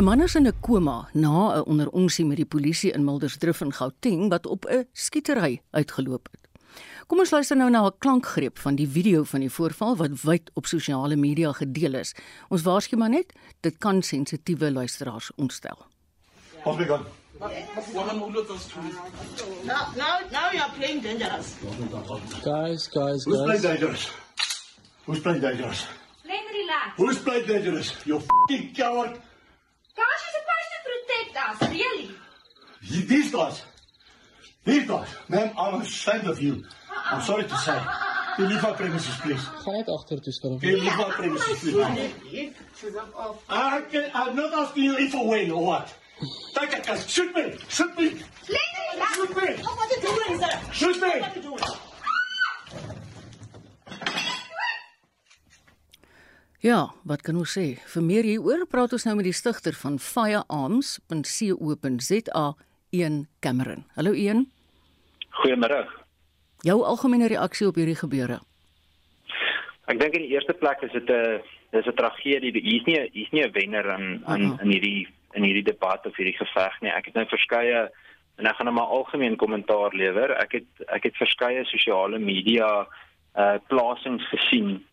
'n Man is in 'n koma na 'n onderonksie met die polisie in Mildersdrift in Gauteng wat op 'n skietery uitgeloop het. Kom ons luister nou na 'n klankgreep van die video van die voorval wat wyd op sosiale media gedeel is. Ons waarsku maar net, dit kan sensitiewe luisteraars ontstel. Ons begin. Now, now, now you are playing dangerous. Guys, guys, Who's playing guys. dangerous? Who's playing dangerous? Let me relax. Who's playing dangerous? You fucking coward. Gosh, you're supposed to protect us, really. You- These guys. These guys. Ma'am, I'm ashamed of you. Ah, ah. I'm sorry to say. Ah, can you leave my premises, please? Gaan net agtertoe staan. Can you leave my premises, please? I can, I'm not asking you if or when or what. Take it, guys. Shoot me. Shoot me. Let me relax. Shoot me. What are you doing, sir? Shoot me. Ja, wat kan ons sê? Vir meer hieroor praat ons nou met die stigter van firearms.co.za, Ian Cameron. Hallo Ian. Goeiemôre. Jou algemene reaksie op hierdie gebeure? Ek dink in die eerste plek is dit 'n dis 'n tragedie. Hier's nie hier's nie 'n wenner in in in hierdie in hierdie debat of hierdie geveg nie. Ek het nou verskeie en ek gaan nou maar algemeen kommentaar lewer. Ek het ek het verskeie sosiale media uh plasings gesien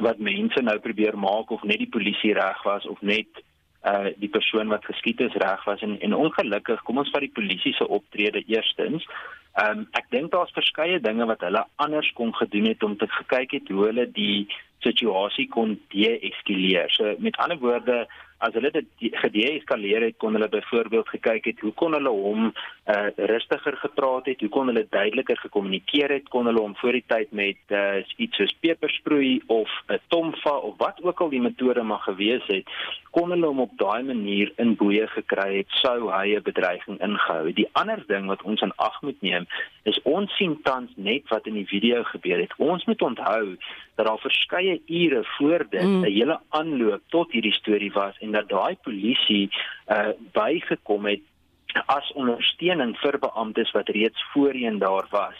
wat mense nou probeer maak of net die polisie reg was of net uh die persoon wat geskiet is reg was en en ongelukkig kom ons vat die polisie se optrede eerstens. Ehm um, ek dink daar's verskeie dinge wat hulle anders kon gedoen het om te gekyk het hoe hulle die situasie kon de-eskaleer. So met ander woorde, as hulle dit de- gede-eskaleer het, kon hulle byvoorbeeld gekyk het hoe kon hulle hom uh rustiger gepraat het, hoe kon hulle duideliker gekommunikeer het, kon hulle hom voor die tyd met uh iets soos pepersproei of 'n tomfa of wat ook al die metode mag gewees het, kon hulle hom op daai manier in boeye gekry het sou hy 'n bedreiging ingehou het. Die ander ding wat ons in ag moet neem is ons sien tans net wat in die video gebeur het. Ons moet onthou dat daar verskeie ure voor dit 'n Mm. hele aanloop tot hierdie storie was en dat daai polisie uh bygekom het as ondersteuning vir beamptes wat reeds voorheen daar was.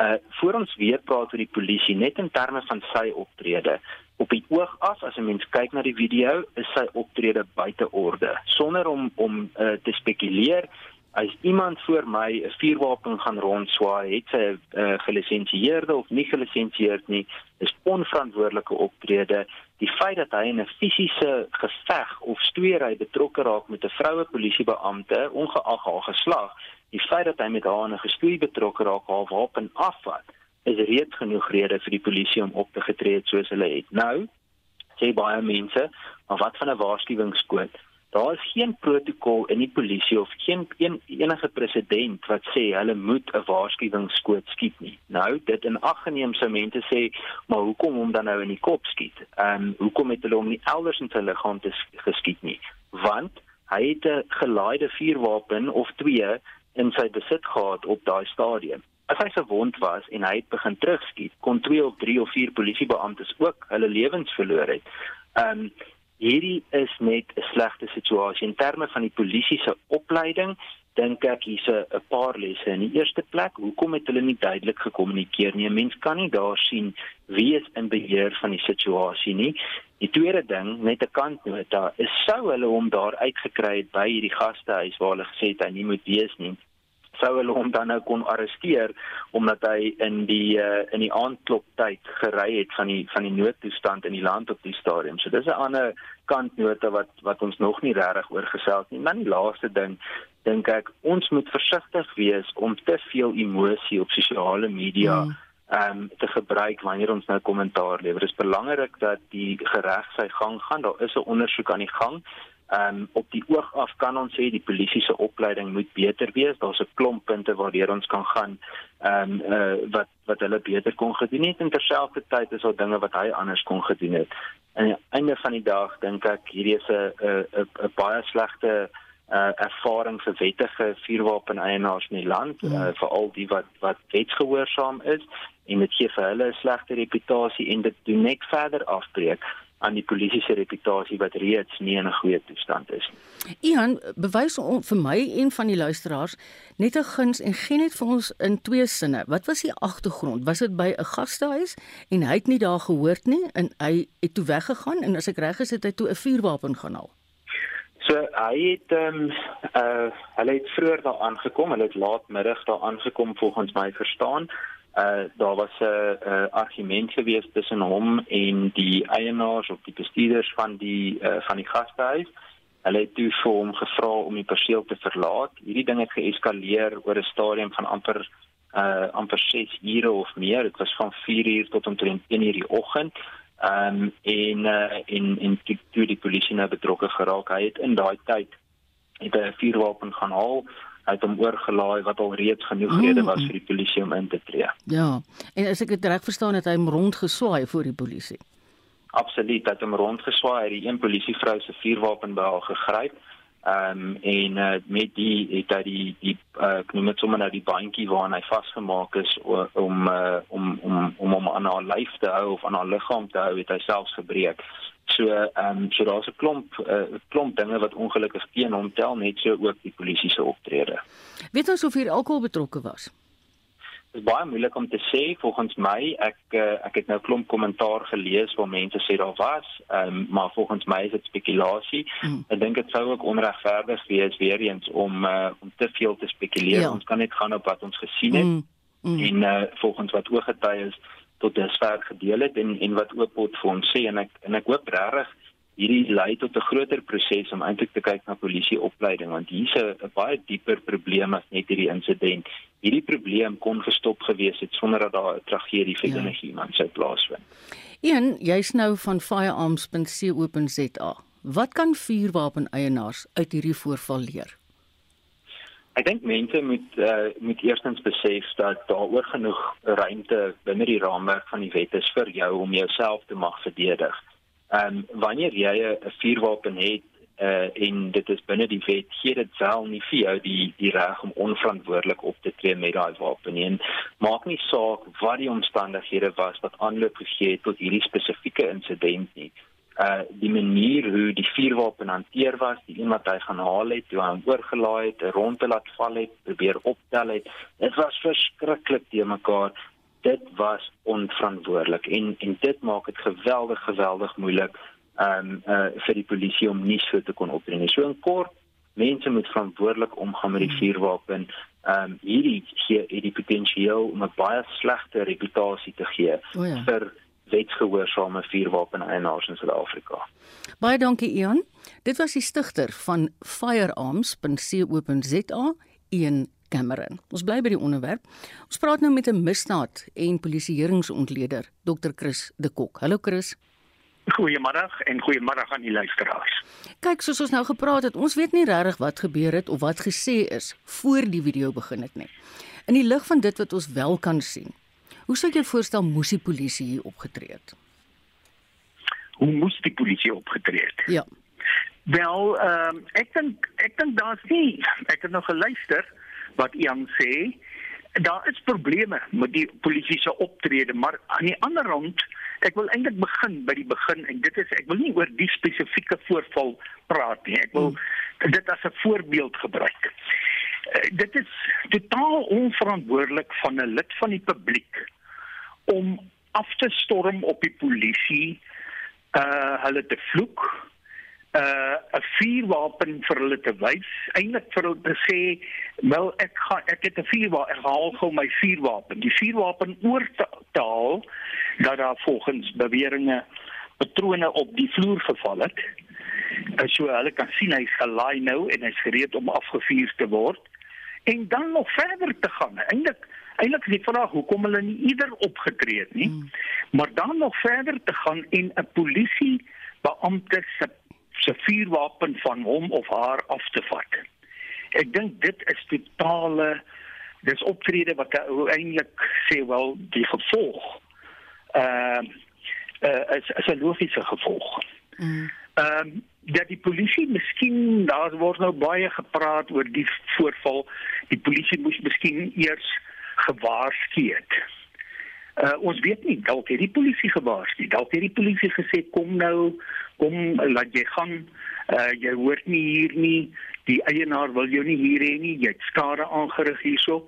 Uh voor ons weer praat oor die polisie net in terme van sy optrede. Op die oog af as 'n mens kyk na die video, is sy optrede buite orde. Sonder om om uh, te spekuleer, as iemand voor my 'n vuurwapen gaan rondswaai, het sy 'n uh, gelisensieerde of nie gelisensieerd nie, is onverantwoordelike optrede. Die feit dat hy in 'n fisiese geveg of stoeiery betrokke raak met 'n vroue polisiebeampte, ongeag haar geslag, die feit dat hy met haar in 'n gestoei betrokke raak, haar wapen afvat, is reeds genoeg rede vir die polisie om op te getree het soos hulle het. Nou sê baie mense, maar wat van 'n waarskuwingskoot? Daar is geen protokol in die polisie of geen een, enige president wat sê hulle moet 'n waarskuwingskoot skiet nie. Nou, dit in ag geneem sou mense sê, maar hoekom hom dan nou in die kop skiet? Ehm um, hoekom het hulle hom nie elders in sy liggaam geskiet nie? Want hy het 'n gelaaide vuurwapen of twee in sy besit gehad op daai stadium. As hy gewond was en hy het begin terugskiet, kon 2 of 3 of 4 polisiebeamptes ook hulle lewens verloor het. Ehm um, hierdie is net 'n slegte situasie in terme van die polisie se opleiding. Dink ek hier's 'n 'n paar lesse. In die eerste plek, hoekom het hulle nie duidelik gekommunikeer nie? 'n Mens kan nie daar sien wie is in beheer van die situasie nie. Die tweede ding, net 'n kantnota, is sou hulle hom daar uitgekry het by hierdie gastehuis waar hulle gesê het hy nie moet wees nie sou hulle hom dan nou kon arresteer omdat hy in die uh, in die aandkloptyd gery het van die van die noodtoestand in die land op die stadium. So dis 'n ander kantnota wat wat ons nog nie regtig oor gesels nie. Dan die laaste ding dink ek ons moet versigtig wees om te veel emosie op sosiale media Mm. ehm um, te gebruik wanneer ons nou kommentaar lewer. Dit is belangrik dat die gereg sy gang gaan. Daar is 'n ondersoek aan die gang. Ehm um, op die oog af kan ons sê die polisie se opleiding moet beter wees. Daar's 'n klomp punte waardeur ons kan gaan ehm um, uh, wat wat hulle beter kon gedoen het en terselfdertyd is daar dinge wat hy anders kon gedoen het. Aan die einde van die dag dink ek hierdie is 'n 'n 'n baie slegte uh ervaring vir wettige vuurwapeneienaars in die land, Ja. uh, veral die wat wat wetsgehoorsaam is en dit gee vir hulle 'n slegte reputasie en dit doen net verder afbreek aan die polisie se reputasie wat reeds nie in 'n goeie toestand is nie. Ian, bewys on, vir my en van die luisteraars net 'n guns en gee net vir ons in twee sinne. Wat was die agtergrond? Was dit by 'n gastehuis en hy het nie daar gehoord nie en hy het toe weggegaan en as ek reg is het hy toe 'n vuurwapen gaan haal. So hy het ehm um, uh hulle het vroeër daar aangekom, hulle het laatmiddag daar aangekom volgens my verstaan. Uh daar was 'n uh, uh, argument gewees tussen hom en die eienaars of die bestuurders van die uh, van die gastehuis. Hulle het toe vir hom gevra om die perseel te verlaat. Hierdie ding het geeskaleer oor 'n stadium van amper uh amper 6 ure of meer. Dit was van 4 uur tot omtrent 1 uur die oggend. Ehm um, en uh, en en toe, toe die polisie nou betrokke geraak. Hy het in daai tyd het 'n vuurwapen gaan haal. Hy het hom oorgelaai wat al reeds genoeg rede was vir die polisie om in te tree. Ja. En as ek dit reg verstaan het hy hom rondgeswaai voor die polisie. Absoluut, hy het hom rondgeswaai. Hy het die een polisievrou se vuurwapen by haar gegryp. Ehm um, en uh, met die het hy die die uh, ek noem dit sommer nou die bandjie waaraan hy vasgemaak is om uh, om om om hom aan haar lyf te hou of aan haar liggaam te hou het hy selfs gebreek. So ehm um, so daar's 'n klomp uh, klomp dinge wat ongelukkig teen hom tel net so ook die polisie se optrede. Weet ons of hier alkohol betrokke was? Is baie moeilik om te sê volgens my ek uh, ek het nou klomp kommentaar gelees waar mense sê daar was um, maar volgens my is dit spekulasie mm. ek dink dit sou ook onregverdig wees weer eens om uh, om te veel te spekuleer ja. ons kan net gaan op wat ons gesien het mm. Mm. en uh, volgens wat ooggetuies tot dusver gedeel het en en wat Oopot vir ons sê en ek en ek hoop regtig hierdie lei tot 'n groter proses om eintlik te kyk na polisieopleiding want hier's 'n baie dieper probleem as net hierdie insident. Hierdie probleem kon gestop gewees het sonder dat daar 'n tragedie vir ja. enigiemand sou plaasvind. Een, jy's nou van firearms.co.za. Wat kan vuurwapeneienaars uit hierdie voorval leer? Ek dink mense moet uh, moet eerstens besef dat daar oor genoeg ruimte binne die raamwerk van die wet is vir jou om jouself te mag verdedig. Ehm um, wanneer jy 'n vuurwapen het uh en dit is binne die wet gee dit wel nie vir jou die die reg om onverantwoordelik op te tree met daai wapen nie. Maak nie saak wat die omstandighede was wat aanloop gegee het tot hierdie spesifieke insident nie. Uh die manier hoe die vuurwapen hanteer was, die een wat hy gaan haal het, hoe hy hom oorgelaai het, rond te laat val het, probeer optel het. Dit was verskriklik te mekaar dit was onverantwoordelik en en dit maak dit geweldig geweldig moeilik um uh vir die polisie om nie so te kon optree nie. So in kort, mense moet verantwoordelik omgaan met die hmm. vuurwapen. Um hierdie gee het die potensiaal om 'n baie slegte reputasie te gee oh ja. vir wetsgehoorsame vuurwapeneienaars in Suid-Afrika. Baie dankie Ian. Dit was die stigter van firearms.co.za, Ian Cameron. Ons bly by die onderwerp. Ons praat nou met 'n misdaad en polisieeringsontleder, Dr. Chris de Kok. Hallo Chris. Goeiemôre en goeiemôre aan die luisteraars. Kyk, soos ons nou gepraat het, ons weet nie regtig wat gebeur het of wat gesê is voor die video begin het nie. In die lig van dit wat ons wel kan sien. Hoe sou jy voorstel moes die polisie hier opgetree het? Hoe moes die polisie opgetree het? Ja. Wel, ehm um, ek dink ek dink daar's nie ek het nog geluister wat Ian sê, daar is probleme met die polisie se optrede, maar aan die ander kant, ek wil eintlik begin by die begin en dit is ek wil nie oor die spesifieke voorval praat nie. Ek wil hmm. dit as 'n voorbeeld gebruik. Uh, dit is totaal onverantwoordelik van 'n lid van die publiek om af te storm op die polisie, uh hulle te vloek, uh 'n vuurwapen vir hulle te wys, eintlik vir hulle te sê, "Wel, ek gaan ek het 'n vuurwapen, ek haal gou my vuurwapen." Die vuurwapen oor te haal dat daar volgens beweringe patrone op die vloer geval het. En so hulle kan sien hy's gelaai nou en hy's gereed om afgevuur te word. En dan nog verder te gaan. Eintlik eintlik is die vraag hoekom hulle nie eerder opgetree het nie. Hmm. Maar dan nog verder te gaan en 'n polisie beampte se se vuurwapen van hom of haar af te vat. Ek dink dit is totale dis optrede wat eintlik sê wel die gevolg ehm uh, uh, is, is 'n logiese gevolg. Mm. Ehm mm. um, dat die polisie miskien daar word nou baie gepraat oor die voorval. Die polisie moes miskien eers gewaarsku het. Uh, ons weet nie dalk het die polisie gewaarsku. Dalk het die polisie gesê kom nou kom laat jy gaan. Uh, jy hoort nie hier nie. Die eienaar wil jou nie hier hê nie. Jy het skade aangerig hierso.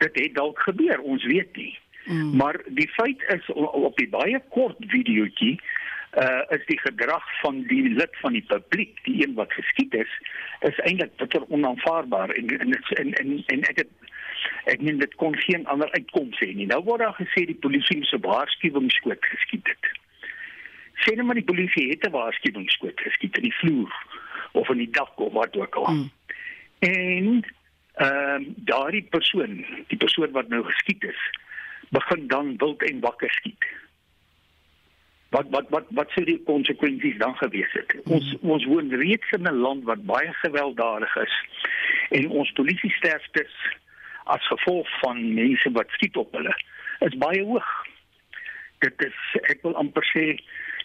Dit het dalk gebeur ons weet nie. Mm. maar die feit is op die baie kort videoetjie uh is die gedrag van die lid van die publiek, die een wat geskiet is, is eintlik bitter onaanvaarbaar en en en en, en ek het ek meen dit kon geen ander uitkoms hê nie. Nou word daar gesê die polisie se waarskuwingsskoot geskiet het. Sê net maar die polisie het 'n waarskuwingsskoot geskiet in die vloer of in die dak of wat ook al. Mm. En ehm um, daardie persoon, die persoon wat nou geskiet is, begin dan wild en wakker skiet. Wat wat wat wat sou die konsekwensies dan gewees het? Mm. Ons ons woon reeds in 'n land wat baie gewelddadig is en ons polisie sterftes as gevolg van mense wat skiet op hulle is baie hoog. Dit is ek wil amper sê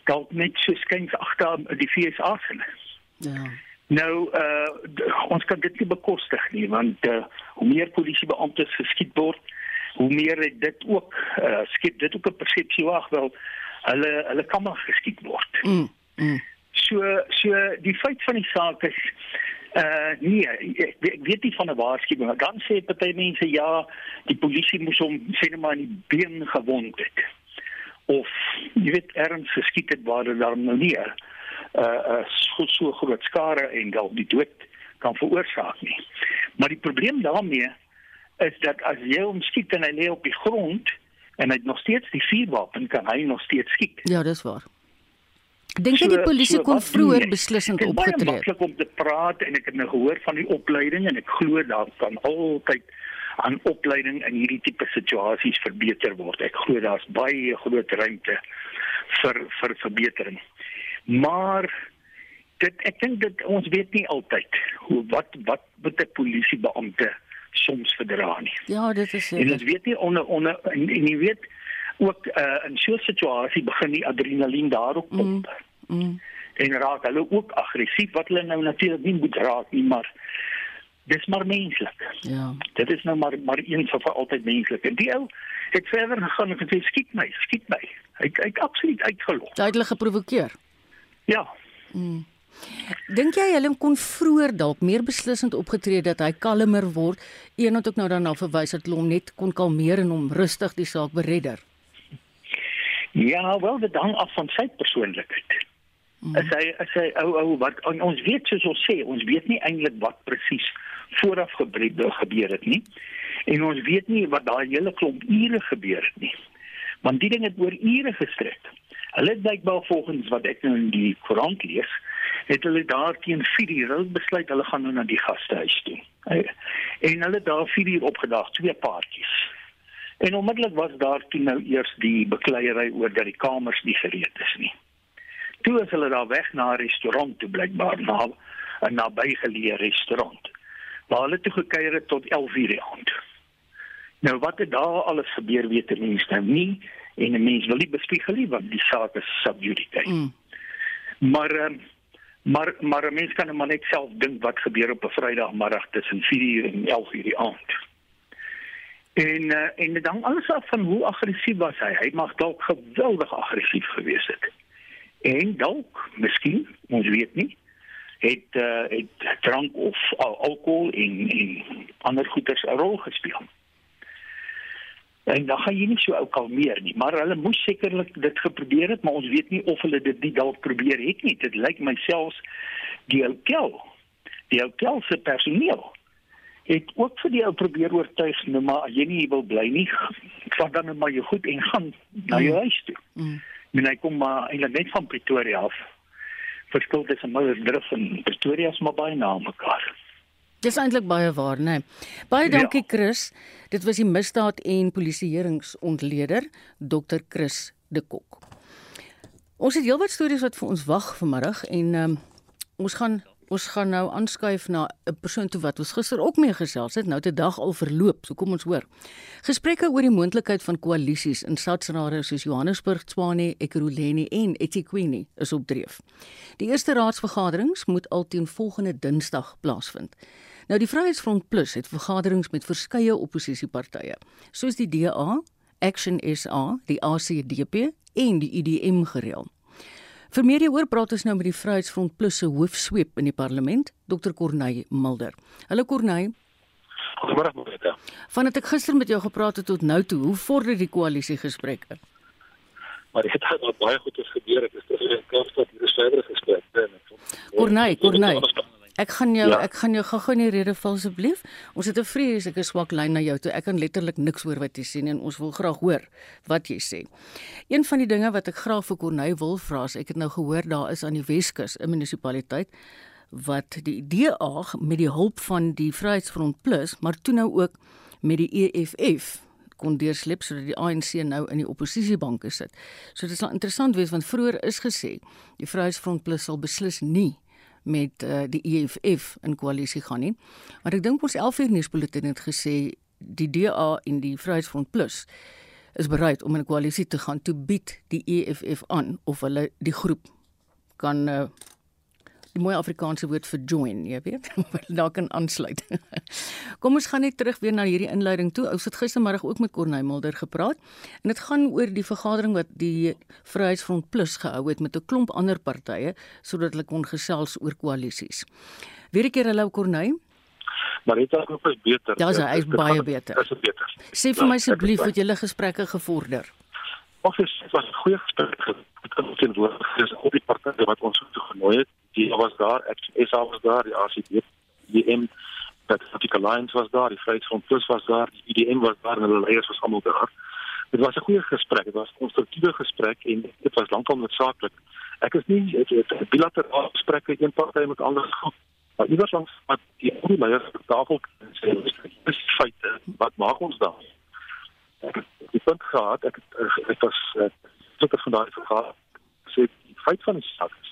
dalk net so skuins agter die FSA se. Ja. Nou uh ons kan dit nie bekostig nie want uh, hoe meer polisiebeamptes geskiet word, hoe meer dit ook uh skep dit ook 'n persepsie wag wel hulle hulle kan maar geskiet word. Mm, mm. So so die feit van die saak is Uh nee, ek, ek weet nie van 'n waarskuwing. Dan sê party mense ja, die polisie moes hom sê net maar in die been gewond het. Of jy weet erns geskiet het waar daar nou nie 'n uh, uh so, so groot skade en dalk die dood kan veroorsaak nie. Maar die probleem daarmee is dat as jy hom skiet en hy lê op die grond en hy nog steeds die vuurwapen kan hy nog steeds skiet. Ja, dis waar. Dink jy so, die polisie so, kon vroeër beslissend opgetree het? Dit is maklik om te praat en ek het nou gehoor van die opleiding en ek glo daar kan altyd aan opleiding in hierdie tipe situasies verbeter word. Ek glo daar's baie groot ruimte vir vir verbetering. Maar dit ek dink dit ons weet nie altyd hoe wat wat met 'n polisiebeampte soms verdra nie. Ja, dit is En ons weet nie onder onder en, en jy weet ook uh, in so 'n situasie begin die adrenalien daarop pomp. Mm, mm. En raak hulle ook aggressief wat hulle nou natuurlik nie moet raak nie, maar dis maar menslik. Ja. Dit is nou maar maar eens vir altyd menslik. En die ou het verder gegaan en gesê skiet my, skiet my. Hy hy absoluut uitgelok. Duidelik geprovokeer. Ja. Mm. Dink jy hulle kon vroeër dalk meer beslissend opgetree dat hy kalmer word? Een het ook nou dan na verwys dat hulle hom net kon kalmeer en hom rustig die saak beredder. Ja, wel dit hang af van sy persoonlikheid. Mm. As hy as hy ou ou wat ons weet soos ons sê, ons weet nie eintlik wat presies vooraf gebeur gebeur het nie. En ons weet nie wat daai hele klomp ure gebeur het nie. Want die ding het oor ure gestrek. Hulle het blykbaar volgens wat ek nou in die koerant lees, het hulle daar teen 4 uur besluit hulle gaan nou na die gastehuis toe. En hulle daar 4 uur opgedag, twee paartjies. En onmiddellik was daar toe nou eers die bekleierery oor dat die kamers nie gereed is nie. Toe is hulle daar weg na 'n restaurant toe blykbaar na 'n nabygeleë restaurant. Waar hulle toe gekuier het tot 11:00 die aand. Nou wat het daar alles gebeur weet mense nou nie en 'n mens wil nie bespiegel nie want die saak is subjudice. Mm. Maar um, maar maar 'n mens kan maar net self dink wat gebeur op 'n Vrydagmiddag tussen 4:00 en 11:00 die aand. En uh, en dan alles af van hoe aggressief was hy. Hy mag dalk geweldig aggressief gewees het. En dalk, miskien, ons weet nie, het uh, het drank of uh, alkohol en en ander goeders 'n rol gespeel. En dan gaan jy nie so ou kalmeer nie, maar hulle moes sekerlik dit geprobeer het, maar ons weet nie of hulle dit nie dalk probeer het nie. Dit lyk my selfs die hotel, die hotel se personeel het ook vir die ou probeer oortuig nou maar as jy nie wil bly nie vat dan maar jou goed en gaan na jou mm. huis toe. Mm. Men hy kom maar eintlik net van Pretoria af. Verskil tussen Middelburg en Pretoria is maar baie na mekaar. Dis eintlik baie waar, né? Nee. Baie ja. dankie ja. Chris. Dit was die misdaad en polisieeringsontleder Dr. Chris de Kok. Ons het heelwat stories wat vir ons wag vanmiddag en um, ons gaan Ons gaan nou aanskuif na 'n persoon toe wat ons gister ook mee gesels het, nou te dag al verloop. So kom ons hoor. Gesprekke oor die moontlikheid van koalisies in stadsrade soos Johannesburg, Tshwane, Ekurhuleni en eThekwini is op dreef. Die eerste raadsvergaderings moet alteen volgende Dinsdag plaasvind. Nou die Vryheidsfront Plus het vergaderings met verskeie oppositiepartye, soos die DA, Action SA, die ACDP en die IDM gereël. Vir meer hieroor praat ons nou met die Vryheidsfront Plus se hoofsweep in die parlement, Dr. Corneille Mulder. Hallo Corneille. Goeiemôre Marita. Vandat ek gister met jou gepraat het tot nou toe, hoe vorder die koalisiegesprekke? Maar dit het al baie goed gebeur. Ek is terug in Kaapstad hier is verder gespreek. Kornay, Kornay. Ek gaan jou Ja. ek gaan jou gou-gou in die rede val asseblief. Ons het 'n vreeslike swak lyn na jou toe. Ek kan letterlik niks hoor wat jy sê nie en ons wil graag hoor wat jy sê. Een van die dinge wat ek graag vir Corneil wil vra is ek het nou gehoor daar is aan die Weskus 'n munisipaliteit wat die DA met die hulp van die Vryheidsfront Plus, maar toe nou ook met die EFF kon deurslip sodat die ANC nou in die oppositiebanke sit. So dit sal interessant wees want vroeër is gesê die Vryheidsfront Plus sal beslis nie met uh, die EFF in koalisie gaan nie. Maar ek dink ons 11 uur nuusbulletin het gesê die DA en die Vryheidsfront Plus is bereid om in 'n koalisie te gaan toe bied die EFF aan of hulle die groep kan uh, die mooi Afrikaanse woord vir join, jy weet, daar kan aansluit. Kom ons gaan net terug weer na hierdie inleiding toe. Ons het gistermiddag ook met Corneil Mulder gepraat en dit gaan oor die vergadering wat die Vryheidsfront Plus gehou het met 'n klomp ander partye sodat hulle kon gesels oor koalisies. Weer 'n keer hallo Corneil. Maar dit is ook is beter. Ja, sy is Dit baie beter. Dit is beter. Sê vir my asseblief het julle gesprekke gevorder? Of is dit was 'n goeie gesprek met teenwoordigers op die partye wat ons toe genooi het. Die was daar, ek SA was daar, die ACD, die M Pacific Alliance was daar, die Vryheidsfront Plus was daar, die IDM was daar en hulle leiers was almal daar. Dit was 'n goeie gesprek, dit was 'n konstruktiewe gesprek en dit was lankal noodsaaklik. Ek is nie het, het bilaterale gesprekke een party met ander groep maar iewers langs wat die die leiers op tafel sê dis feite wat maak ons dan ek het punt gehad ek het, ek was tot van daai vergadering sê die feit van die saak is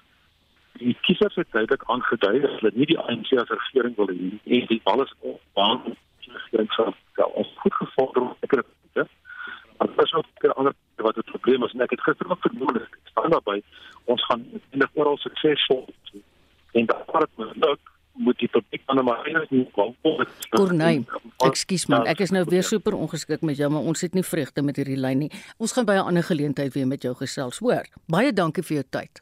die kiesers het duidelik aangedui dat hulle nie die ANC as regering wil hê en die alles op baan regering sal stel ons goed gevorder ek het dit maar dit is ook 'n ander wat het probleem is en ek het gister ook vermoed ek staan daarby ons gaan eintlik oral suksesvol en dat wat moet moet die publiek aan 'n manier nie kwam Corneil, ekskuus man, ek is nou weer super ongeskik met jou, maar ons het nie vreugde met hierdie lyn nie. Ons gaan by 'n ander geleentheid weer met jou gesels, hoor. Baie dankie vir jou tyd.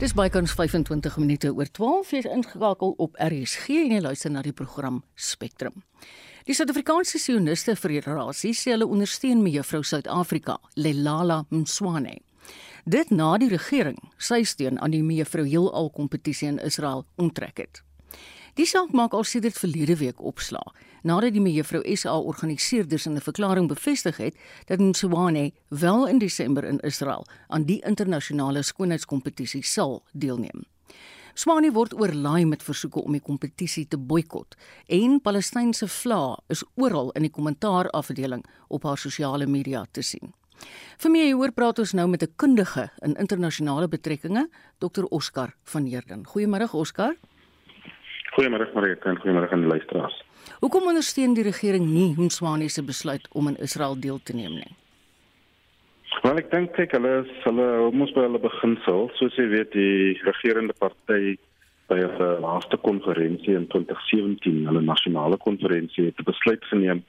Dis bykans 25 minute oor 12 jy's ingeskakel op RSG en jy luister na die program Spectrum. Die Suid-Afrikaanse Sioniste Federasie sê hulle ondersteun mevrou Suid-Afrika, Lelala Mswane. Dit na die regering sy steun aan die mevrou heelal kompetisie in Israel onttrek het. Die saak maak al sedert verlede week opslaa nadat die mevrou SA organiseerders in 'n verklaring bevestig het dat Mswane wel in Desember in Israel aan die internasionale skoonheidskompetisie sal deelneem. Swane word oorlaai met versoeke om die kompetisie te boikot en Palestynse vla is oral in die kommentaarafdeling op haar sosiale media te sien. Vir meer hieroor praat ons nou met 'n kundige in internasionale betrekkinge, Dr Oscar van Heerden. Goeiemôre Oscar. Goeiemôre Marieta en goeiemôre aan die luisteraars. Hoekom ondersteun die regering nie Mswane se besluit om in Israel deel te neem nie? Wel ek dink kyk hulle is hulle moes by hulle beginsel, soos jy weet die regerende party by 'n laaste konferensie in 2017, hulle nasionale konferensie het 'n besluit geneem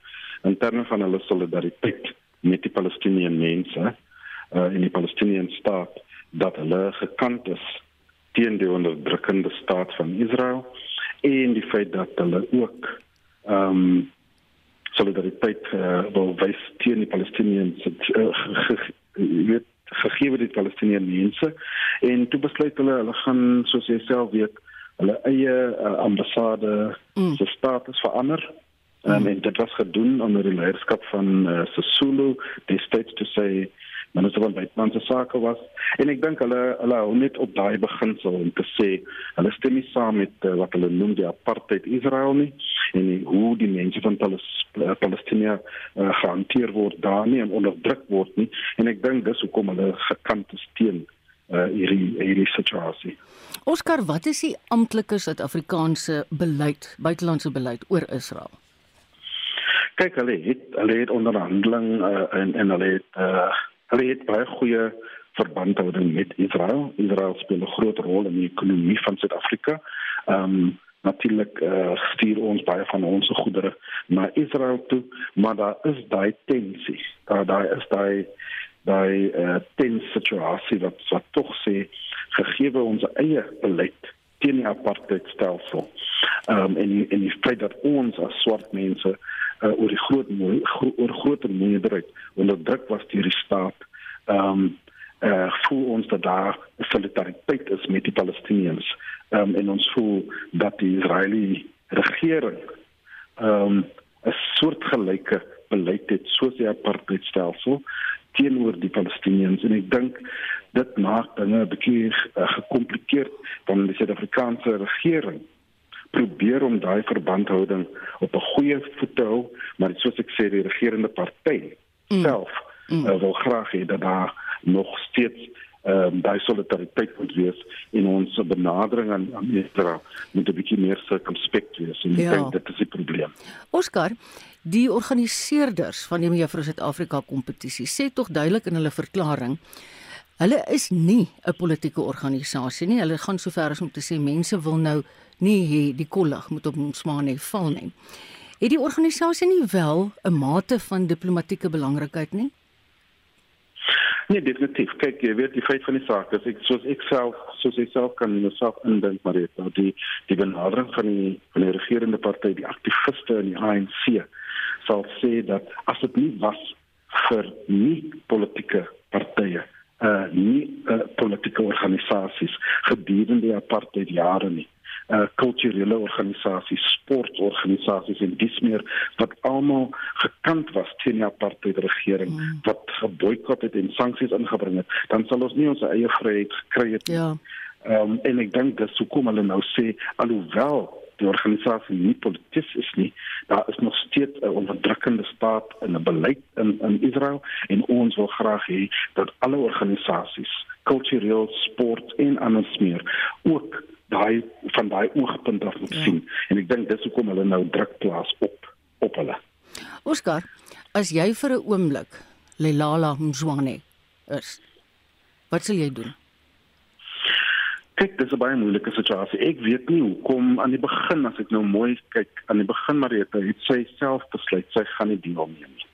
in terme van hulle solidariteit met die Palestiniese mense uh, in die Palestiniese staat dat hulle gekant is teen die onderdrukkende staat van Israel en die feit dat hulle ook ehm um, solidariteit uh, wil wys teen die Palestiniërs uh, weet gegee die Palestiniese mense en toe besluit hulle hulle gaan soos jy self weet hulle eie uh, ambassade mm. se status verander um, mm. en dit was gedoen onder die leierskap van uh, Sisulu destyds te sê minister van buitelandse sake was. En ek dink hulle hulle hou net op daai beginsel om te sê hulle stem nie saam met uh, wat hulle noem die apartheid Israel nie en hoe die mense van Palis, uh, Palestina uh, gehanteer word daar nie en onderdruk word nie. En ek dink dis hoekom hulle gekant is teen uh, hierdie hierdie situasie. Oscar, wat is die amptelike Suid-Afrikaanse beleid, buitelandse beleid oor Israel? Kyk, hulle het hulle het onderhandeling uh, en en hulle het uh, hulle het baie goeie verbandhouding met Israel. Israel speel 'n groot rol in die ekonomie van Suid-Afrika. Ehm um, natuurlik uh, stuur ons baie van ons goedere na Israel toe, maar daar is daai tensie. Daar daar is daai daai uh, tens situasie wat wat tog sê gegee ons eie beleid teen die apartheidstelsel. Ehm um, en en die feit dat ons as swart mense uh, oor die groot gro oor groter meerderheid onderdruk was deur die staat. Ehm um, uh, voel ons dat daar solidariteit is met die Palestiniërs. Ehm um, en ons voel dat die Israeliese regering ehm um, 'n soortgelyke beleid het soos die apartheidstelsel teenoor die Palestiniërs en ek dink dit maak dinge 'n bietjie uh, gekompliseerd van die Suid-Afrikaanse regering probeer om daai verbandhouding op 'n goeie voet te hou maar soos ek sê die regerende party mm. self mm. Uh, wil graag hê dat daar nog steeds ehm um, daai solidariteit moet wees in ons benadering aan aan Israel moet 'n bietjie meer circumspect wees en ja. ek dink dit is 'n probleem. Oscar, die organiseerders van die Mevrou Suid-Afrika kompetisie sê tog duidelik in hulle verklaring hulle is nie 'n politieke organisasie nie. Hulle gaan sover as om te sê mense wil nou nie hê die kollig moet op ons maar net val nie. Het die organisasie nie wel 'n mate van diplomatieke belangrikheid nie? Nee, definitief. Kyk, jy weet die feit van die saak is ek soos ek self soos ek self kan myself indink maar dit nou die die benadering van die van die regerende party, die aktiviste in die ANC sal sê dat as dit nie was vir nie politieke partye uh nie uh, politieke organisasies gedurende die apartheid jare nie uh kulturele organisasies, sportorganisasies en dis meer wat almal gekant was teen die apartheid regering mm. wat geboikot het en sanksies ingebring het, dan sal ons nie ons eie vryheid gekry het nie. Ja. Ehm um, en ek dink dis hoekom hulle nou sê alhoewel die organisasie nie polities is nie, daar is nog steeds 'n onderdrukkende staat en 'n beleid in in Israel en ons wil graag hê dat alle organisasies, kultureel, sport en anders meer ook daai van daai oogpunt af moet ja. sien en ek dink dis hoekom hulle nou druk plaas op op hulle. Oscar, as jy vir 'n oomblik Lelala Mzwane is, wat sal jy doen? Kyk, dis 'n baie moeilike situasie. Ek weet nie hoekom aan die begin as ek nou mooi kyk, aan die begin Marita het sy self besluit sy gaan nie deelneem nie.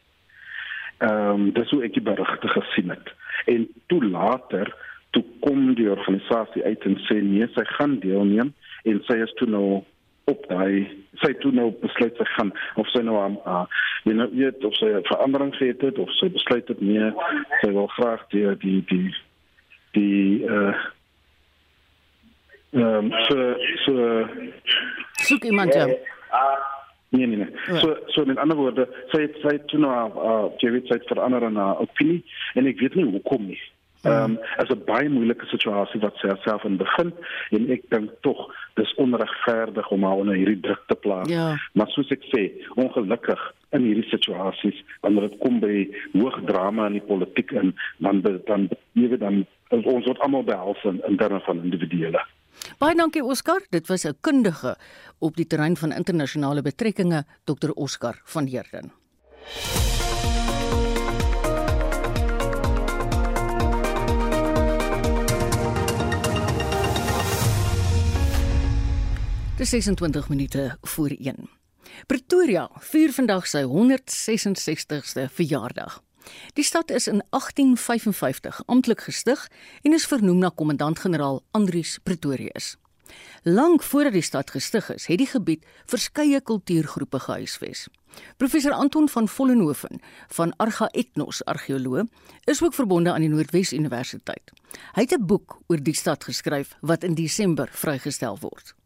Ehm um, dis hoe ek die berigte gesien het. En toe later toe kom die organisasie uit en sê nee, sy gaan deelneem en sy is toe nou op daai sy toe nou besluit sy gaan of sy nou aan uh, jy nou weet of sy verandering het of sy besluit het nee, sy wil graag die die die die uh ehm um, so so soek iemand ja. Nee nee nee. Ja. So so in ander woorde, sy het sy toe nou uh jy weet sy het verander na opinie en ek weet nie hoekom nie. Ehm um, is 'n baie moeilike situasie wat sy self in begin en ek dink tog dis onregverdig om haar onder hierdie druk te plaas. Ja. Maar soos ek sê, ongelukkig in hierdie situasies wanneer dit kom by hoë drama in die politiek en dan dan ewe dan ons word almal behels in, in terme van individuele. Baie dankie Oscar, dit was 'n kundige op die terrein van internasionale betrekkinge, Dr Oscar van Heerden. Dis 26 minute voor 1. Pretoria vier vandag sy 166ste verjaardag. Die stad is in 1855 amptelik gestig en is vernoem na kommandant-generaal Andrius Pretorius. Lank voordat die stad gestig is, het die gebied verskeie kultuurgroepe gehuisves. Professor Anton van Vollenhoven van Arga Ethnos Argeoloog is ook verbonde aan die Noordwes Universiteit. Hy het 'n boek oor die stad geskryf wat in Desember vrygestel word.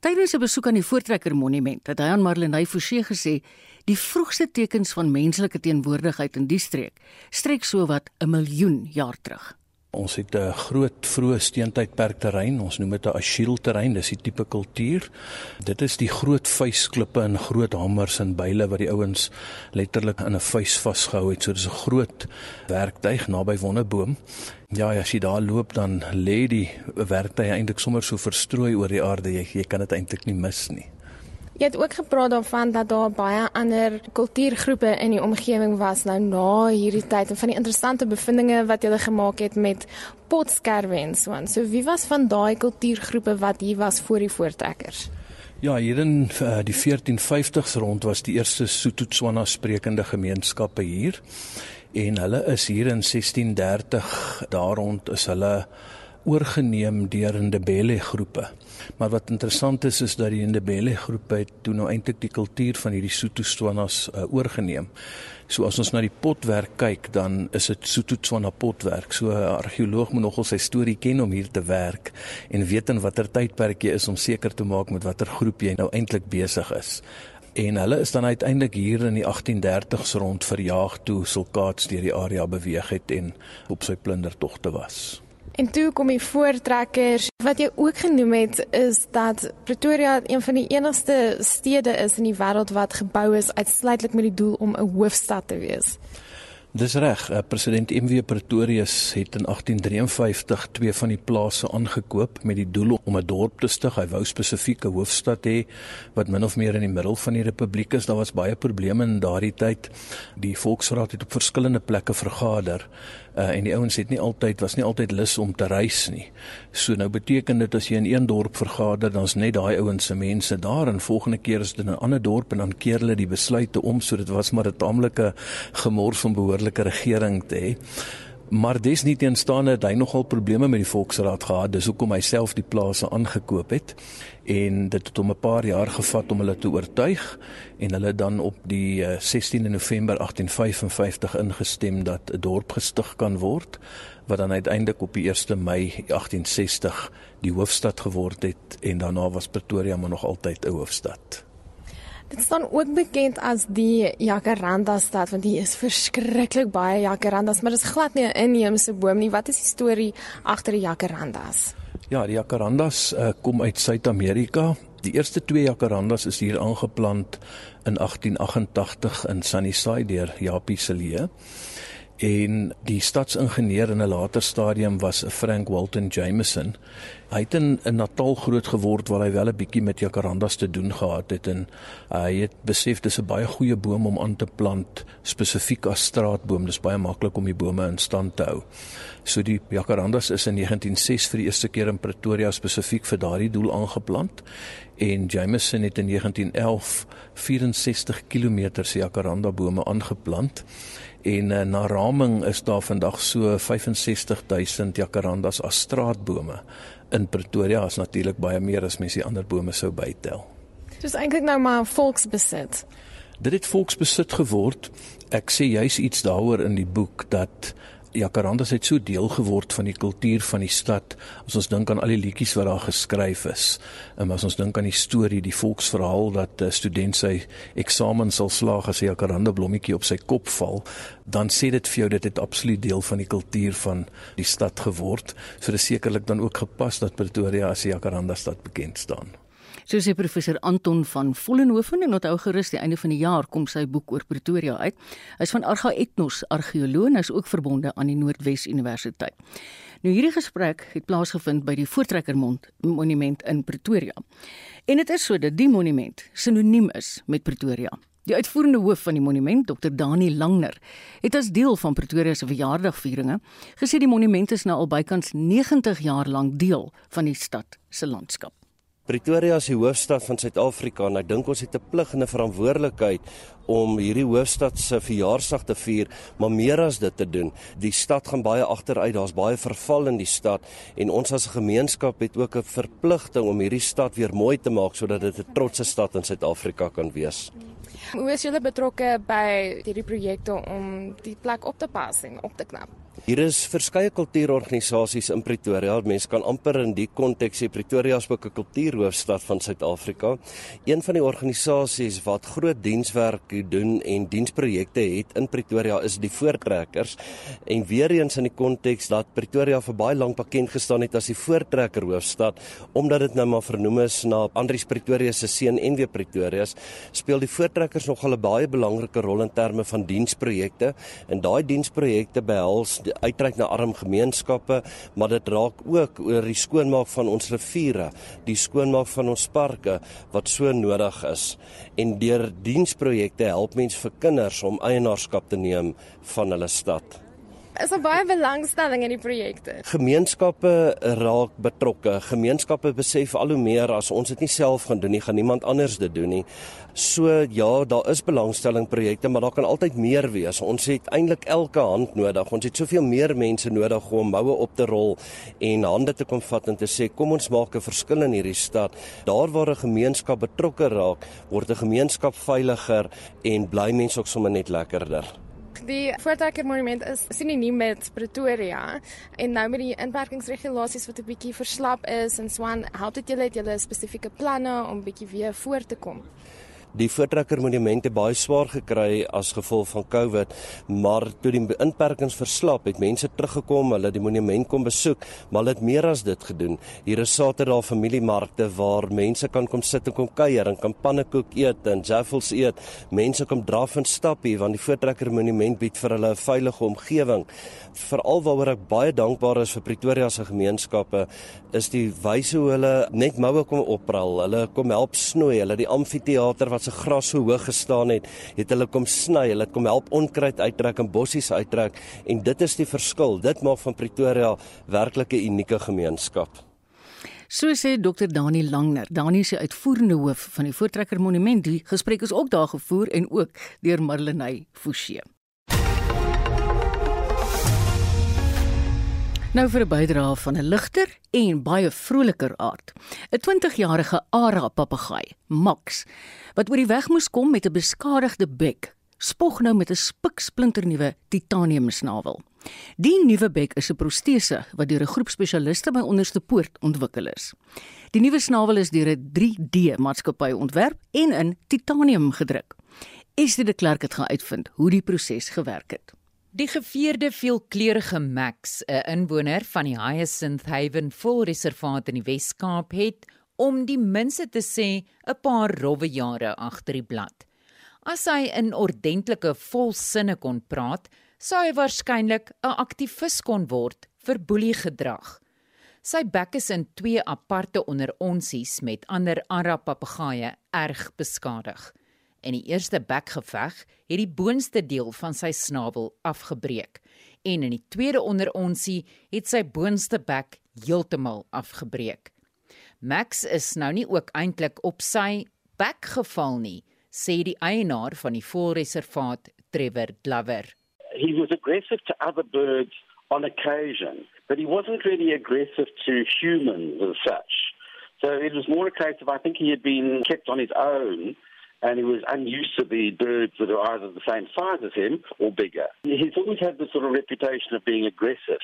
Tydens 'n besoek aan die Voortrekker Monument het hy aan Marlenae Forsie gesê die vroegste tekens van menslike teenwoordigheid in die streek strek so wat 'n miljoen jaar terug. Ons het 'n groot vroeë steentydperk terrein, ons noem dit 'n asiel terrein, dis die tipe kultuur. Dit is die groot vuisklippe en groot hamers en byle wat die ouens letterlik in 'n vuis vasgehou het. So dis 'n groot werktuig naby Wonneboom. Ja, as jy daar loop dan lê die werktuig eintlik sommer so verstrooi oor die aarde. Jy, jy kan dit eintlik nie mis nie. Jy het ook gepraat daarvan dat daar baie ander kultuurgroepe in die omgewing was nou na hierdie tyd en van die interessante bevindinge wat jy gemaak het met potskerwe en so aan. So wie was van daai kultuurgroepe wat hier was voor die voortrekkers? Ja, hier in uh, die 1450s rond was die eerste Sotho-Tswana sprekende gemeenskappe hier en hulle is hier in 1630 daar rond is hulle oorgeneem deur Ndebele groepe. Maar wat interessant is is dat die Ndebele groepe toe nou eintlik die kultuur van hierdie Sotho-Tswanas uh, oorgeneem. So as ons na die potwerk kyk, dan is dit Sotho-Tswana potwerk. So 'n argeoloog moet nogal sy storie ken om hier te werk en weet in watter tydperk jy is om seker te maak met watter groep jy nou eintlik besig is. En hulle is dan uiteindelik hier in die 1830s rond verjaag toe Sulkaats deur die area beweeg het en op sy plundertogte was. En toe kom die voortrekkers. Wat jy ook genoem het is dat Pretoria een van die enigste stede is in die wêreld wat gebou is uitsluitlik met die doel om 'n hoofstad te wees. Dis reg. Uh, president MW Pretorius het in 1853 twee van die plase aangekoop met die doel om 'n dorp te stig. Hy wou spesifiek 'n hoofstad hê wat min of meer in die middel van die republiek is. Daar was baie probleme in daardie tyd. Die volksraad het op verskillende plekke vergader uh, en die ouens het nie altyd was nie altyd lus om te reis nie. So nou beteken dit as jy in een dorp vergader, dan's net daai ouens se mense daar en volgende keer is dit in 'n ander dorp en dan keer hulle die besluite om so dit was maar 'n taamlike gemors om behoorlike regering te hê. Maar dis nie teenstaande dat hy nogal probleme met die volksraad gehad, dis hoekom hy self die plase aangekoop het en dit het hom 'n paar jaar gevat om hulle te oortuig en hulle dan op die 16de eh, November 1855 ingestem dat 'n dorp gestig kan word wat dan uiteindelik op die 1 Mei 1860 die hoofstad geword het en daarna was Pretoria maar nog altyd 'n hoofstad. Dit staan ook bekend as die Jacaranda stad want hier is verskriklik baie jacarandas, maar dit is glad nie 'n inheemse boom nie. Wat is die storie agter die jacarandas? Ja, die jacarandas uh, kom uit Suid-Amerika. Die eerste twee jacarandas is hier aangeplant in 1888 in Sunnyside deur Japie Celie. En die stadsingenieur in 'n later stadium was Frank Walton Jameson. Hy het in, in Natal groot geword waar hy wel 'n bietjie met jacarandas te doen gehad het en uh, hy het besef dis 'n baie goeie boom om aan te plant spesifiek as straatboom. Dis baie maklik om die bome in stand te hou. So die jacarandas is in 1906 vir die eerste keer in Pretoria spesifiek vir daardie doel aangeplant en Jameson het in 1911 64 km se jacaranda bome aangeplant en uh, na raming is daar vandag so 65000 jacarandas as straatbome in Pretoria is natuurlik baie meer as mense die ander bome sou bytel. Dis eintlik nou maar volksbesit. Dit het volksbesit geword. Ek sê juis iets daaroor in die boek dat Jacarandas het so deel geword van die kultuur van die stad. As ons dink aan al die liedjies wat daar geskryf is, en as ons dink aan die storie, die volksverhaal dat 'n student sy eksamen sal slaag as 'n Jacaranda blommetjie op sy kop val, dan sê dit vir jou dit het absoluut deel van die kultuur van die stad geword. So dis sekerlik dan ook gepas dat Pretoria as 'n Jacaranda stad bekend staan. So sê professor Anton van Vollenhoven en onthou gerus die einde van die jaar kom sy boek oor Pretoria uit. Hy's van Arga Ethnos argeoloog en hy's ook verbonde aan die Noordwes Universiteit. Nou hierdie gesprek het plaasgevind by die Voortrekkermond Monument in Pretoria. En dit is so dat die monument sinoniem is met Pretoria. Die uitvoerende hoof van die monument, Dr. Dani Langner, het as deel van Pretoria se verjaardagvieringe gesê die monument is nou al bykans 90 jaar lank deel van die stad se landskap. Pretoria is die hoofstad van Suid-Afrika en ek dink ons het 'n plig en 'n verantwoordelikheid om hierdie hoofstad se verjaarsdag te vier, maar meer as dit te doen. Die stad gaan baie agteruit, daar's baie verval in die stad en ons as 'n gemeenskap het ook 'n verpligting om hierdie stad weer mooi te maak sodat dit 'n trotse stad in Suid-Afrika kan wees. Hoe is julle betrokke by hierdie projekte om die plek op te pas en op te knap? Hier is verskeie kultuurorganisasies in Pretoria. Mense kan amper in die konteks sê Pretoria is ook 'n kultuurhoofstad van Suid-Afrika. Een van die organisasies wat groot dienswerk doen en diensprojekte het in Pretoria is die Voortrekkers. En weer eens in die konteks dat Pretoria vir baie lank bekend gestaan het as die Voortrekkerhoofstad omdat dit nou maar vernoem is na Andries Pretoria se seun en weer Pretoria, speel die Voortrekkers nogal 'n baie belangrike rol in terme van diensprojekte en daai diensprojekte behels uitreik na arm gemeenskappe, maar dit raak ook oor die skoonmaak van ons riviere, die skoonmaak van ons parke wat so nodig is. En deur diensprojekte help mens vir kinders om eienaarskap te neem van hulle stad. Is daar baie belangstelling in die projekte? Gemeenskappe raak betrokke. Gemeenskappe besef al hoe meer as ons dit nie self gaan doen nie, gaan niemand anders dit doen nie. So ja, daar is belangstelling projekte, maar daar kan altyd meer wees. Ons het eintlik elke hand nodig. Ons het soveel meer mense nodig om moue op te rol en hande te kom vat en te sê kom ons maak 'n verskil in hierdie stad. Daar waar 'n gemeenskap betrokke raak, word 'n gemeenskap veiliger en bly mense ook sommer net lekkerder. Die Voortrekker Monument is sinoniem met Pretoria en nou met die inperkingsregulasies wat 'n bietjie verslap is en Swan, help dit julle het julle spesifieke planne om bietjie weer voor te kom? Die Voortrekker Monument het baie swaar gekry as gevolg van COVID, maar toe die inperkings verslap, het mense teruggekom, hulle die monument kom besoek, maar hulle het meer as dit gedoen. Hier is Saterdag familiemarkte waar mense kan kom sit en kom kuier en kan pannekoek eet en jaffles eet. Mense kom draf en stap hier want die Voortrekker Monument bied vir hulle 'n veilige omgewing. Veral waaroor ek baie dankbaar is vir Pretoria se gemeenskappe is die wyse hoe hulle net moue kom oprol. Hulle kom help snoei, hulle die amfitheater wat se gras so hoog gestaan het, het hulle kom sny, hulle het kom help onkruid uittrek en bossies uittrek en dit is die verskil. Dit maak van Pretoria werklik 'n unieke gemeenskap. So sê Dr Dani Langner, Dani se uitvoerende hoof van die Voortrekker Monument. Die gesprek is ook daar gevoer en ook deur Marlenae Forsie. Nou vir 'n bydrae van 'n ligter en baie vroliker aard. 'n 20-jarige Ara papegaai, Max, wat oor die weg moes kom met 'n beskadigde bek, spog nou met 'n spiksplinternuwe titanium snavel. Die nuwe bek is 'n protese wat deur 'n groep spesialiste by Onderste Poort ontwikkel is. Die nuwe snavel is deur 'n 3D maatskappy ontwerp en in titanium gedruk. Estie de Klerk het gaan uitvind hoe die proses gewerk het. Die geveerde veelkleurige Max, 'n inwoner van die Hyacinth Haven Volreservaat in die Wes-Kaap het om die minste te sê 'n paar rowwe jare agter die blad. As hy in ordentlike volsinne kon praat, sou hy waarskynlik 'n aktivis kon word vir boeliegedrag. Sy bek is in twee aparte onderonsies met ander Arab papegaaie erg beskadig. In die eerste bekgeveg het die boonste deel van sy snavel afgebreek en in die tweede onderonsie het sy boonste bek heeltemal afgebreek. Max is nou nie ook eintlik op sy bek geval nie, sê die eienaar van die volreservaat, Trevor Glover. He was aggressive to other birds on occasion, but he wasn't really aggressive to humans as such. So it was more a case of I think he had been kept on his own and he was unused to the birds that are either the same size as him or bigger. He's always had this sort of reputation of being aggressive,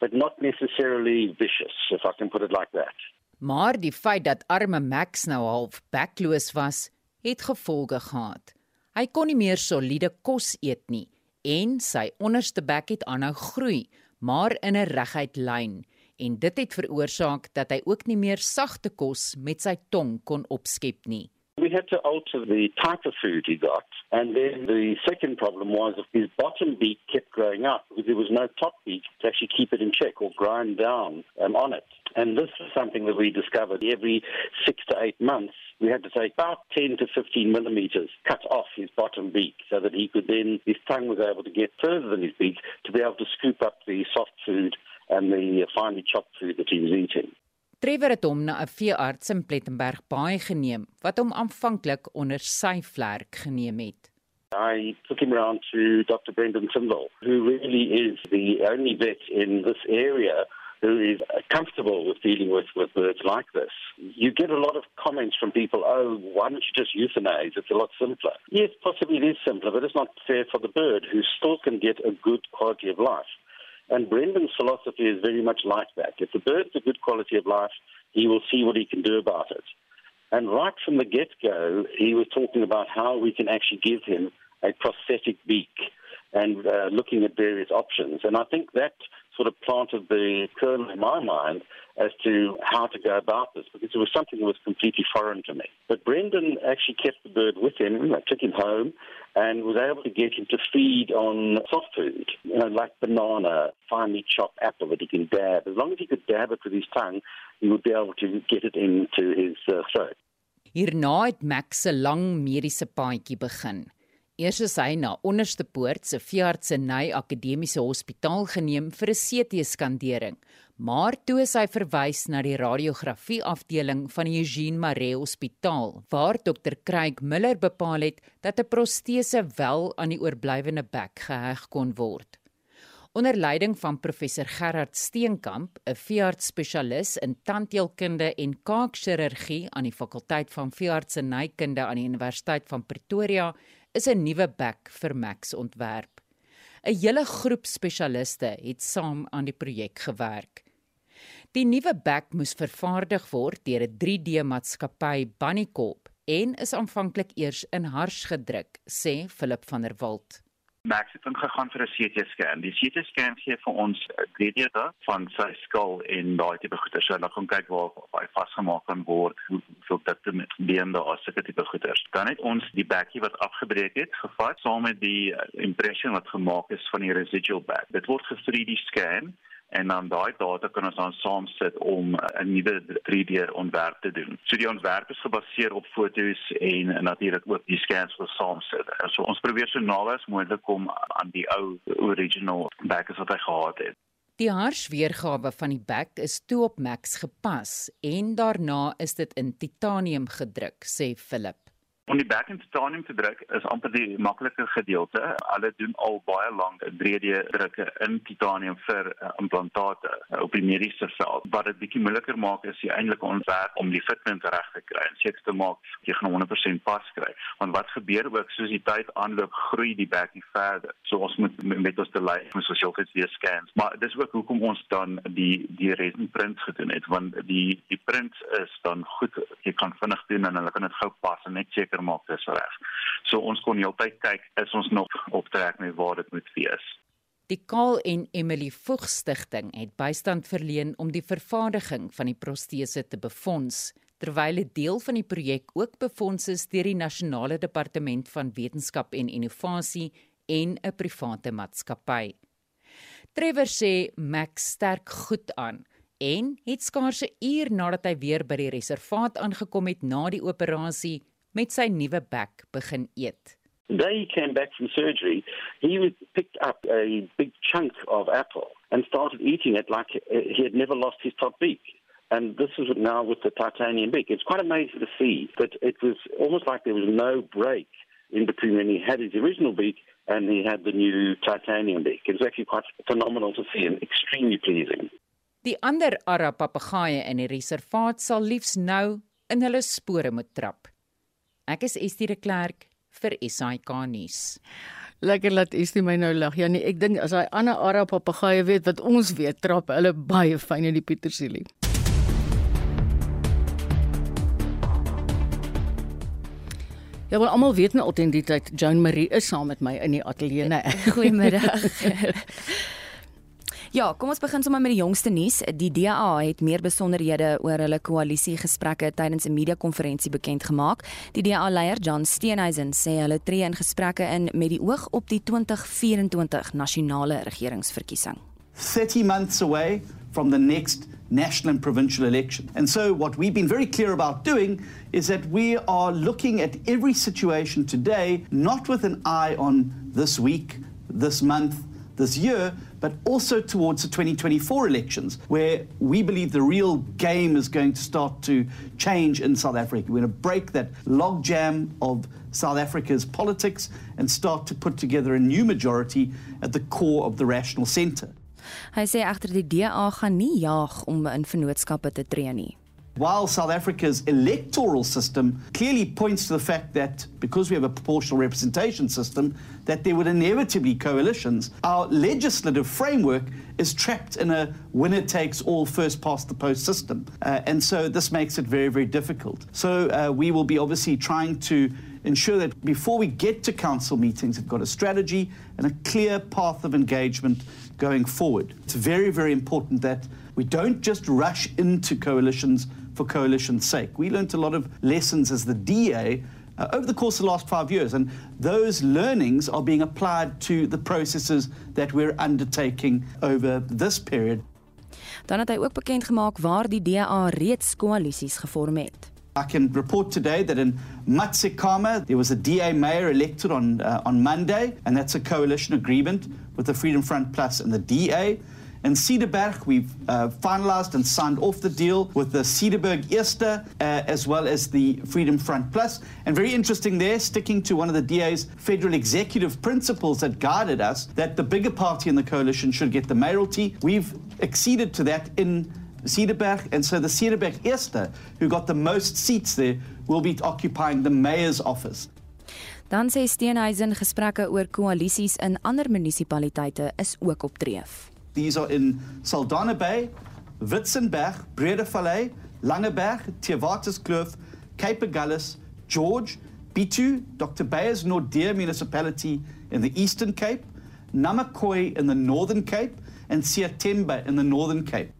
but not necessarily vicious, if I can put it like that. Maar die feit dat arme Max nou half bekloos was, het gevolge gehad. Hy kon nie meer soliede kos eet nie en sy onderste bek het aanhou groei, maar in 'n reguit lyn en dit het veroorsaak dat hy ook nie meer sagte kos met sy tong kon opskep nie. We had to alter the type of food he got. And then the second problem was his bottom beak kept growing up because there was no top beak to actually keep it in check or grind down um, on it. And this is something that we discovered every six to eight months. We had to take about 10 to 15 millimeters cut off his bottom beak so that he could then, his tongue was able to get further than his beak to be able to scoop up the soft food and the finely chopped food that he was eating. Trevor het hom na 'n veearts in Plettenberg Baai geneem wat hom aanvanklik onder sy vlerk geneem het. I took him around to Dr. Brendan Tindall, who really is the only vet in this area who is comfortable with dealing with, with birds like this. You get a lot of comments from people, oh, why don't you just euthanize? It's a lot simpler. Yes, possibly it is simpler, but it's not fair for the bird who still can get a good quality of life. And Brendan's philosophy is very much like that. If the bird's a good quality of life, he will see what he can do about it. And right from the get go, he was talking about how we can actually give him a prosthetic beak and uh, looking at various options. And I think that sort of planted the kernel in my mind as to how to go about this because it was something that was completely foreign to me. But Brendan actually kept the bird with him, I took him home, and was able to get him to feed on soft food, you know, like banana, finely chopped apple that he can dab. As long as he could dab it with his tongue, he would be able to get it into his uh, throat. Hierna het Max lang mediese paadjie begin Eers is hy na Onderste Poort se Veeartseny Akademiese Hospitaal geneem vir 'n CT-skandering, maar toe is hy verwys na die radiografie afdeling van die Eugene Maree Hospitaal, waar dokter Craig Miller bepaal het dat 'n protese wel aan die oorblywende bek geheg kon word. Onder leiding van professor Gerard Steenkamp, 'n veearts-spesialis in tandheelkunde en kaakchirurgie aan die fakulteit van veeartsenykunde aan die Universiteit van Pretoria, is 'n nuwe bek vir Max ontwerp. 'n Hele groep spesialiste het saam aan die projek gewerk. Die nuwe bek moes vervaardig word deur 'n 3D-maatskappy Bunnycorp en is aanvanklik eers in hars gedruk, sê Philip van der Walt. Max het ingegaan vir 'n CT scan. Die CT scan gee vir ons 'n 3D van sy skull en daai tipe goeder. So hulle gaan kyk waar hy vasgemaak kan word, hoe hoe dit met been daar as sulke tipe goeder. Dan het ons die bekkie wat afgebreek het gevat saam met die impression wat gemaak is van die residual back. Dit word ge-3D scan en dan daai data kan ons dan saamsit om 'n nuwe 3D ontwerp te doen. So die ontwerp is gebaseer op foto's en natuurlik ook die scans wat saamsit. So ons probeer so naby as moontlik kom aan die ou original back as wat hy gehad het. Die harsweergawe van die back is toe op Max gepas en daarna is dit in titanium gedruk, sê Philip. Om die back in titanium te druk is amper die makliker gedeelte. Hulle doen al baie lank 3D drukke in titanium vir uh, implantate uh, op die mediese veld. Wat dit bietjie moeiliker maak is die eintlike ontwerp om die fitment reg te kry en seker te maak jy gaan 100% pas kry. Want wat gebeur ook soos die tyd aanloop, groei die back nie verder. So ons moet met ons te lyf met sosiale weer scans. Maar dis ook hoekom ons dan die die resin prints gedoen het want die die prints is dan goed. Jy kan vinnig doen en hulle kan dit gou pas en net seker seker maak dis reg. So ons kon heeltyd kyk is ons nog op trek met waar dit moet wees. Die Kaal en Emily Voog Stichting het bystand verleen om die vervaardiging van die protese te befonds terwyl 'n deel van die projek ook befonds is deur die Nasionale Departement van Wetenskap en Innovasie en 'n private maatskappy. Trevor sê Max sterk goed aan en het skaars 'n uur nadat hy weer by die reservaat aangekom het na die operasie met sy nuwe bek begin eet. Day he came back from surgery, he picked up a big chunk of apple and started eating it like he had never lost his top beak. And this is now with the titanium beak. It's quite amazing to see that it was almost like there was no break in between when he had his original beak and he had the new titanium beak. It was actually quite phenomenal to see and extremely pleasing. Die ander Arab papegaaie in die reservaat sal liefs nou in hulle spore moet trap. Ek is Estie de Klerk vir SAK nuus. Lekker laat Estie my nou lag. Ja nee, ek dink as hy ander Arab papegaaie weet wat ons weet, trap hulle baie fyn in die Pietersielie. Ja, wel almal weet nou authenticiteit. Joan Marie is saam met my in die ateljee, né? Goeiemiddag. Ja, kom ons begin sommer met die jongste nuus. Die DA het meer besonderhede oor hulle koalisiegesprekke tydens 'n media-konferensie bekend gemaak. Die DA-leier, John Steenhuisen, sê hulle tree in gesprekke in met die oog op die 2024 nasionale regeringsverkiesing. 30 months away from the next national and provincial election. And so, what we've been very clear about doing is that we are looking at every situation today, not with an eye on this week, this month, this year, but also towards the 2024 elections, where we believe the real game is going to start to change in South Africa. We're going to break that logjam of South Africa's politics and start to put together a new majority at the core of the rational centre. Hy sê agter die DA gaan nie jaag om in vennootskappe te tree nie. While South Africa's electoral system clearly points to the fact that because we have a proportional representation system, that there would inevitably coalitions, our legislative framework is trapped in a winner takes all first past the post system. Uh, and so this makes it very, very difficult. So uh, we will be obviously trying to ensure that before we get to council meetings, we've got a strategy and a clear path of engagement going forward. It's very, very important that we don't just rush into coalitions for coalition's sake. We learned a lot of lessons as the DA uh, over the course of the last five years, and those learnings are being applied to the processes that we're undertaking over this period. Dan het hy ook bekend gemaak waar die DA reeds koalisies gevorm het. I can report today that in Matsikama, there was a DA mayor elected on, uh, on Monday, and that's a coalition agreement with the Freedom Front Plus and the DA. In Cedarburg, we've uh, finalized and signed off the deal with the Cedarburg Eerste uh, as well as the Freedom Front Plus. And very interesting there, sticking to one of the DA's federal executive principles that guided us, that the bigger party in the coalition should get the mayoralty. We've acceded to that in Cedarburg, and so the Cedarburg Eerste, who got the most seats there, will be occupying the mayor's office. Dan sê Steenhuisen gesprekke oor koalisies in ander munisipaliteite is ook op dreef. These are in Saldanha Bay, Witzenberg, Breda Valley, Langeberg, Theewaterskloof, Cape Agulhas, George, Bitu, Dr. Bayer's Nordeer municipality in the Eastern Cape, Namakoi in the Northern Cape, and Siatemba in the Northern Cape.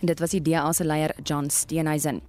En dit was die DA se leier John Steenhuisen.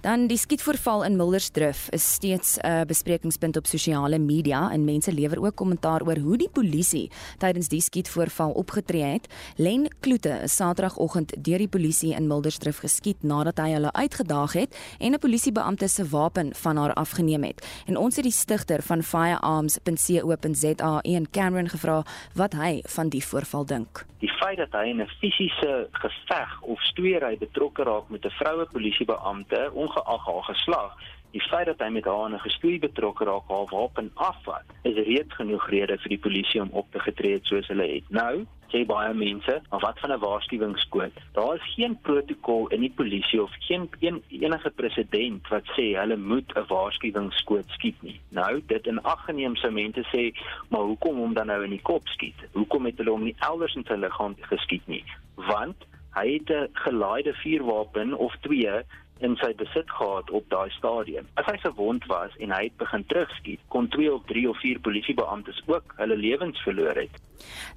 Dan die skietvoorval in Mildersdrif is steeds 'n uh, besprekingspunt op sosiale media en mense lewer ook kommentaar oor hoe die polisie tydens die skietvoorval opgetree het. Len Kloete is Saterdagoggend deur die polisie in Mildersdrif geskiet nadat hy hulle uitgedaag het en 'n polisiebeampte se wapen van haar afgeneem het. En ons het die stigter van firearms.co.za, Ian Cameron gevra wat hy van die voorval dink. Die feit dat hy in 'n fisiese geveg of stoeiery betrokke raak met 'n vroue polisiebeampte ongeag haar geslag, die feit dat hy met haar in 'n gestoei betrokke raak, haar wapen afvat, is reeds genoeg rede vir die polisie om op te getree het soos hulle het. Nou, sê baie mense, maar wat van 'n waarskuwingskoot? Daar is geen protokol in die polisie of geen een, enige president wat sê hulle moet 'n waarskuwingskoot skiet nie. Nou, dit in ag geneem sou mense sê, maar hoekom hom dan nou in die kop skiet? Hoekom het hulle hom nie elders in sy liggaam geskiet nie? Want hy het 'n gelaaide vuurwapen of twee in sy besit gehad op daai stadium. As hy gewond was en hy het begin terugskiet, kon 2 of 3 of 4 polisiebeamptes ook hulle lewens verloor het.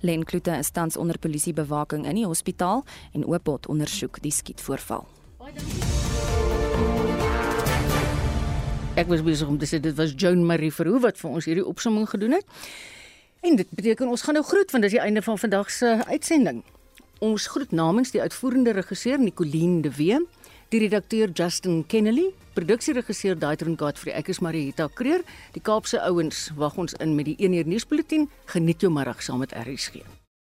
Len Kloete is tans onder polisiebewaking in die hospitaal en Oopot ondersoek die skietvoorval. Ek was besig om te sê dit was Joan Marie Verhoef wat vir ons hierdie opsomming gedoen het. En dit beteken ons gaan nou groet want dis die einde van vandag se uitsending. Ons groet namens die uitvoerende regisseur Nicoline de Wee die redakteur Justin Kennedy, produksieregisseur Daitron Godfrey, ek is Marieta Kreer. Die Kaapse ouens wag ons in met die 1 uur nuusbulletin. Geniet jou middag saam met RSG.